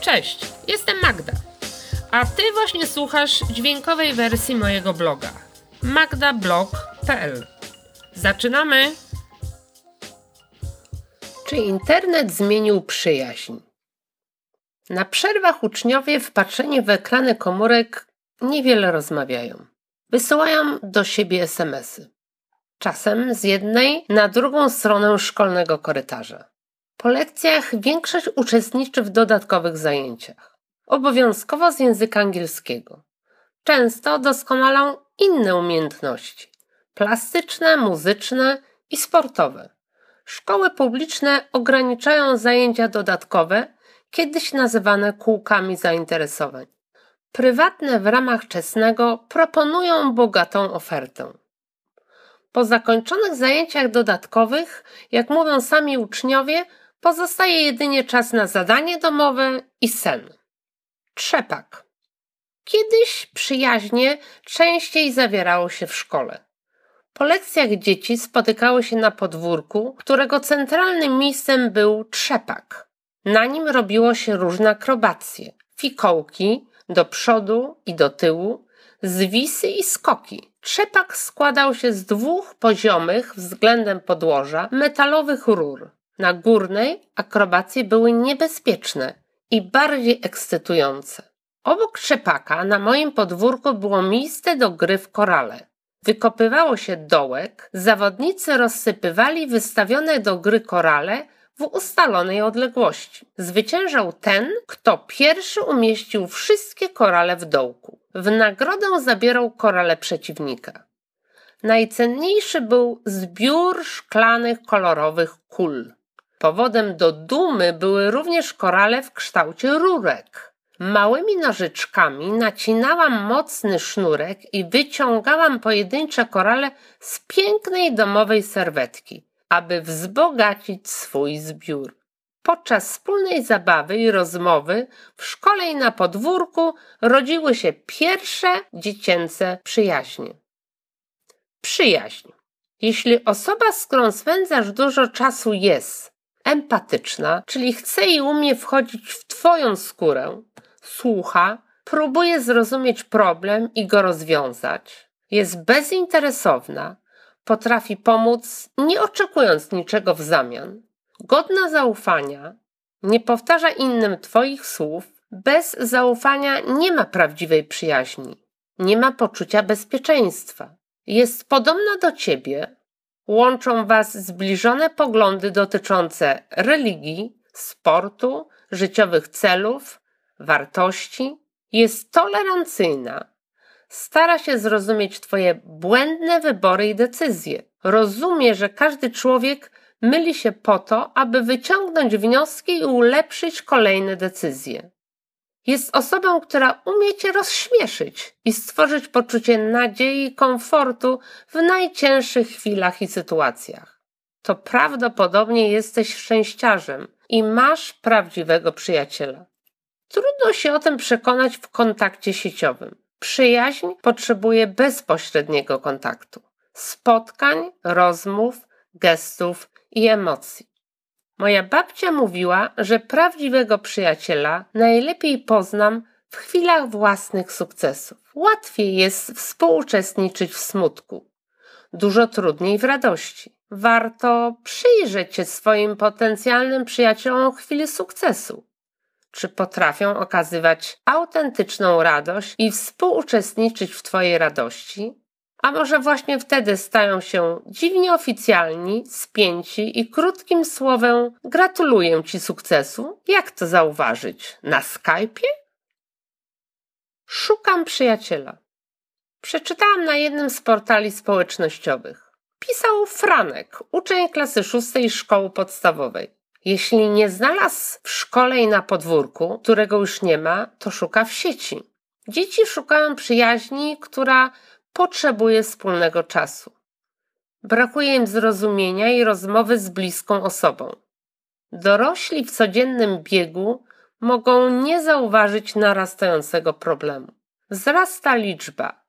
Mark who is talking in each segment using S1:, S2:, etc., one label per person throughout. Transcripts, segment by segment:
S1: Cześć, jestem Magda. A ty właśnie słuchasz dźwiękowej wersji mojego bloga magdablog.pl. Zaczynamy! Czy internet zmienił przyjaźń? Na przerwach uczniowie wpatrzeni w ekrany komórek niewiele rozmawiają. Wysyłają do siebie SMSy. Czasem z jednej na drugą stronę szkolnego korytarza. Po lekcjach większość uczestniczy w dodatkowych zajęciach. Obowiązkowo z języka angielskiego. Często doskonalą inne umiejętności plastyczne, muzyczne i sportowe. Szkoły publiczne ograniczają zajęcia dodatkowe, kiedyś nazywane kółkami zainteresowań. Prywatne w ramach czesnego proponują bogatą ofertę. Po zakończonych zajęciach dodatkowych, jak mówią sami uczniowie, pozostaje jedynie czas na zadanie domowe i sen. Trzepak. Kiedyś przyjaźnie częściej zawierało się w szkole. Po lekcjach dzieci spotykały się na podwórku, którego centralnym miejscem był trzepak. Na nim robiło się różne akrobacje, fikołki do przodu i do tyłu, zwisy i skoki. Trzepak składał się z dwóch poziomych względem podłoża metalowych rur. Na górnej akrobacje były niebezpieczne i bardziej ekscytujące. Obok trzepaka na moim podwórku było miejsce do gry w korale. Wykopywało się dołek, zawodnicy rozsypywali wystawione do gry korale w ustalonej odległości. Zwyciężał ten, kto pierwszy umieścił wszystkie korale w dołku. W nagrodę zabierał korale przeciwnika. Najcenniejszy był zbiór szklanych kolorowych kul. Powodem do dumy były również korale w kształcie rurek. Małymi nożyczkami nacinałam mocny sznurek i wyciągałam pojedyncze korale z pięknej domowej serwetki, aby wzbogacić swój zbiór. Podczas wspólnej zabawy i rozmowy w szkole i na podwórku rodziły się pierwsze dziecięce przyjaźnie. Przyjaźń. Jeśli osoba, z którą spędzasz dużo czasu, jest empatyczna, czyli chce i umie wchodzić w Twoją skórę, słucha, próbuje zrozumieć problem i go rozwiązać, jest bezinteresowna, potrafi pomóc, nie oczekując niczego w zamian, godna zaufania, nie powtarza innym Twoich słów, bez zaufania nie ma prawdziwej przyjaźni, nie ma poczucia bezpieczeństwa. Jest podobna do Ciebie, łączą Was zbliżone poglądy dotyczące religii, sportu, życiowych celów, wartości, jest tolerancyjna, stara się zrozumieć Twoje błędne wybory i decyzje. Rozumie, że każdy człowiek myli się po to, aby wyciągnąć wnioski i ulepszyć kolejne decyzje. Jest osobą, która umie cię rozśmieszyć i stworzyć poczucie nadziei i komfortu w najcięższych chwilach i sytuacjach. To prawdopodobnie jesteś szczęściarzem i masz prawdziwego przyjaciela. Trudno się o tym przekonać w kontakcie sieciowym. Przyjaźń potrzebuje bezpośredniego kontaktu, spotkań, rozmów, gestów i emocji. Moja babcia mówiła, że prawdziwego przyjaciela najlepiej poznam w chwilach własnych sukcesów. Łatwiej jest współuczestniczyć w smutku, dużo trudniej w radości. Warto przyjrzeć się swoim potencjalnym przyjaciołom w chwili sukcesu. Czy potrafią okazywać autentyczną radość i współuczestniczyć w Twojej radości? A może właśnie wtedy stają się dziwnie oficjalni, spięci i krótkim słowem gratuluję Ci sukcesu? Jak to zauważyć? Na Skype'ie? Szukam przyjaciela. Przeczytałam na jednym z portali społecznościowych. Pisał Franek, uczeń klasy szóstej szkoły podstawowej. Jeśli nie znalazł w szkole i na podwórku, którego już nie ma, to szuka w sieci. Dzieci szukają przyjaźni, która potrzebuje wspólnego czasu. Brakuje im zrozumienia i rozmowy z bliską osobą. Dorośli w codziennym biegu mogą nie zauważyć narastającego problemu. Wzrasta liczba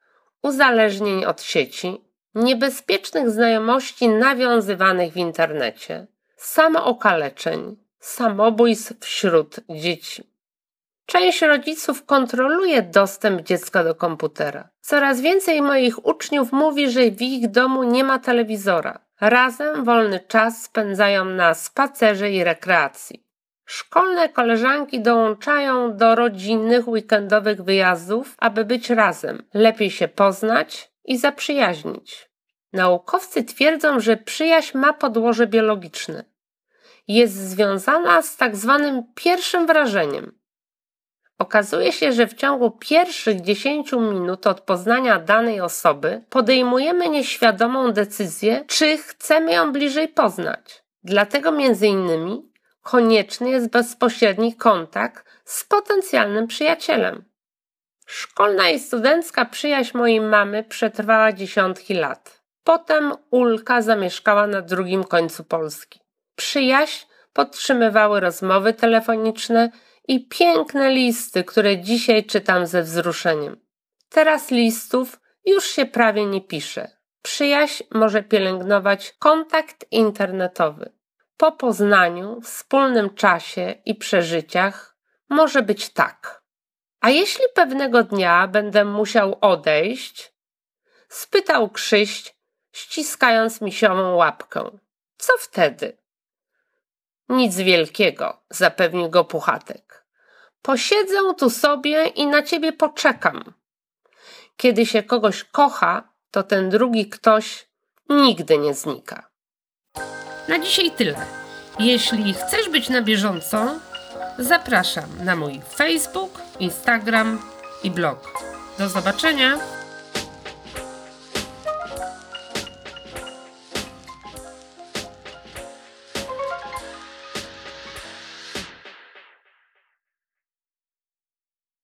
S1: uzależnień od sieci, niebezpiecznych znajomości nawiązywanych w internecie, samookaleczeń, samobójstw wśród dzieci. Część rodziców kontroluje dostęp dziecka do komputera. Coraz więcej moich uczniów mówi, że w ich domu nie ma telewizora. Razem wolny czas spędzają na spacerze i rekreacji. Szkolne koleżanki dołączają do rodzinnych weekendowych wyjazdów, aby być razem, lepiej się poznać i zaprzyjaźnić. Naukowcy twierdzą, że przyjaźń ma podłoże biologiczne. Jest związana z tak zwanym pierwszym wrażeniem. Okazuje się, że w ciągu pierwszych 10 minut od poznania danej osoby podejmujemy nieświadomą decyzję, czy chcemy ją bliżej poznać. Dlatego między innymi konieczny jest bezpośredni kontakt z potencjalnym przyjacielem. Szkolna i studencka przyjaźń mojej mamy przetrwała dziesiątki lat. Potem Ulka zamieszkała na drugim końcu Polski. Przyjaźń podtrzymywały rozmowy telefoniczne i piękne listy, które dzisiaj czytam ze wzruszeniem. Teraz listów już się prawie nie pisze. Przyjaźń może pielęgnować kontakt internetowy. Po poznaniu, wspólnym czasie i przeżyciach może być tak. A jeśli pewnego dnia będę musiał odejść? spytał Krzyś, ściskając misiową łapkę. Co wtedy? Nic wielkiego, zapewnił go Puchatek. Posiedzę tu sobie i na ciebie poczekam. Kiedy się kogoś kocha, to ten drugi ktoś nigdy nie znika. Na dzisiaj tyle. Jeśli chcesz być na bieżąco, zapraszam na mój Facebook, Instagram i blog. Do zobaczenia!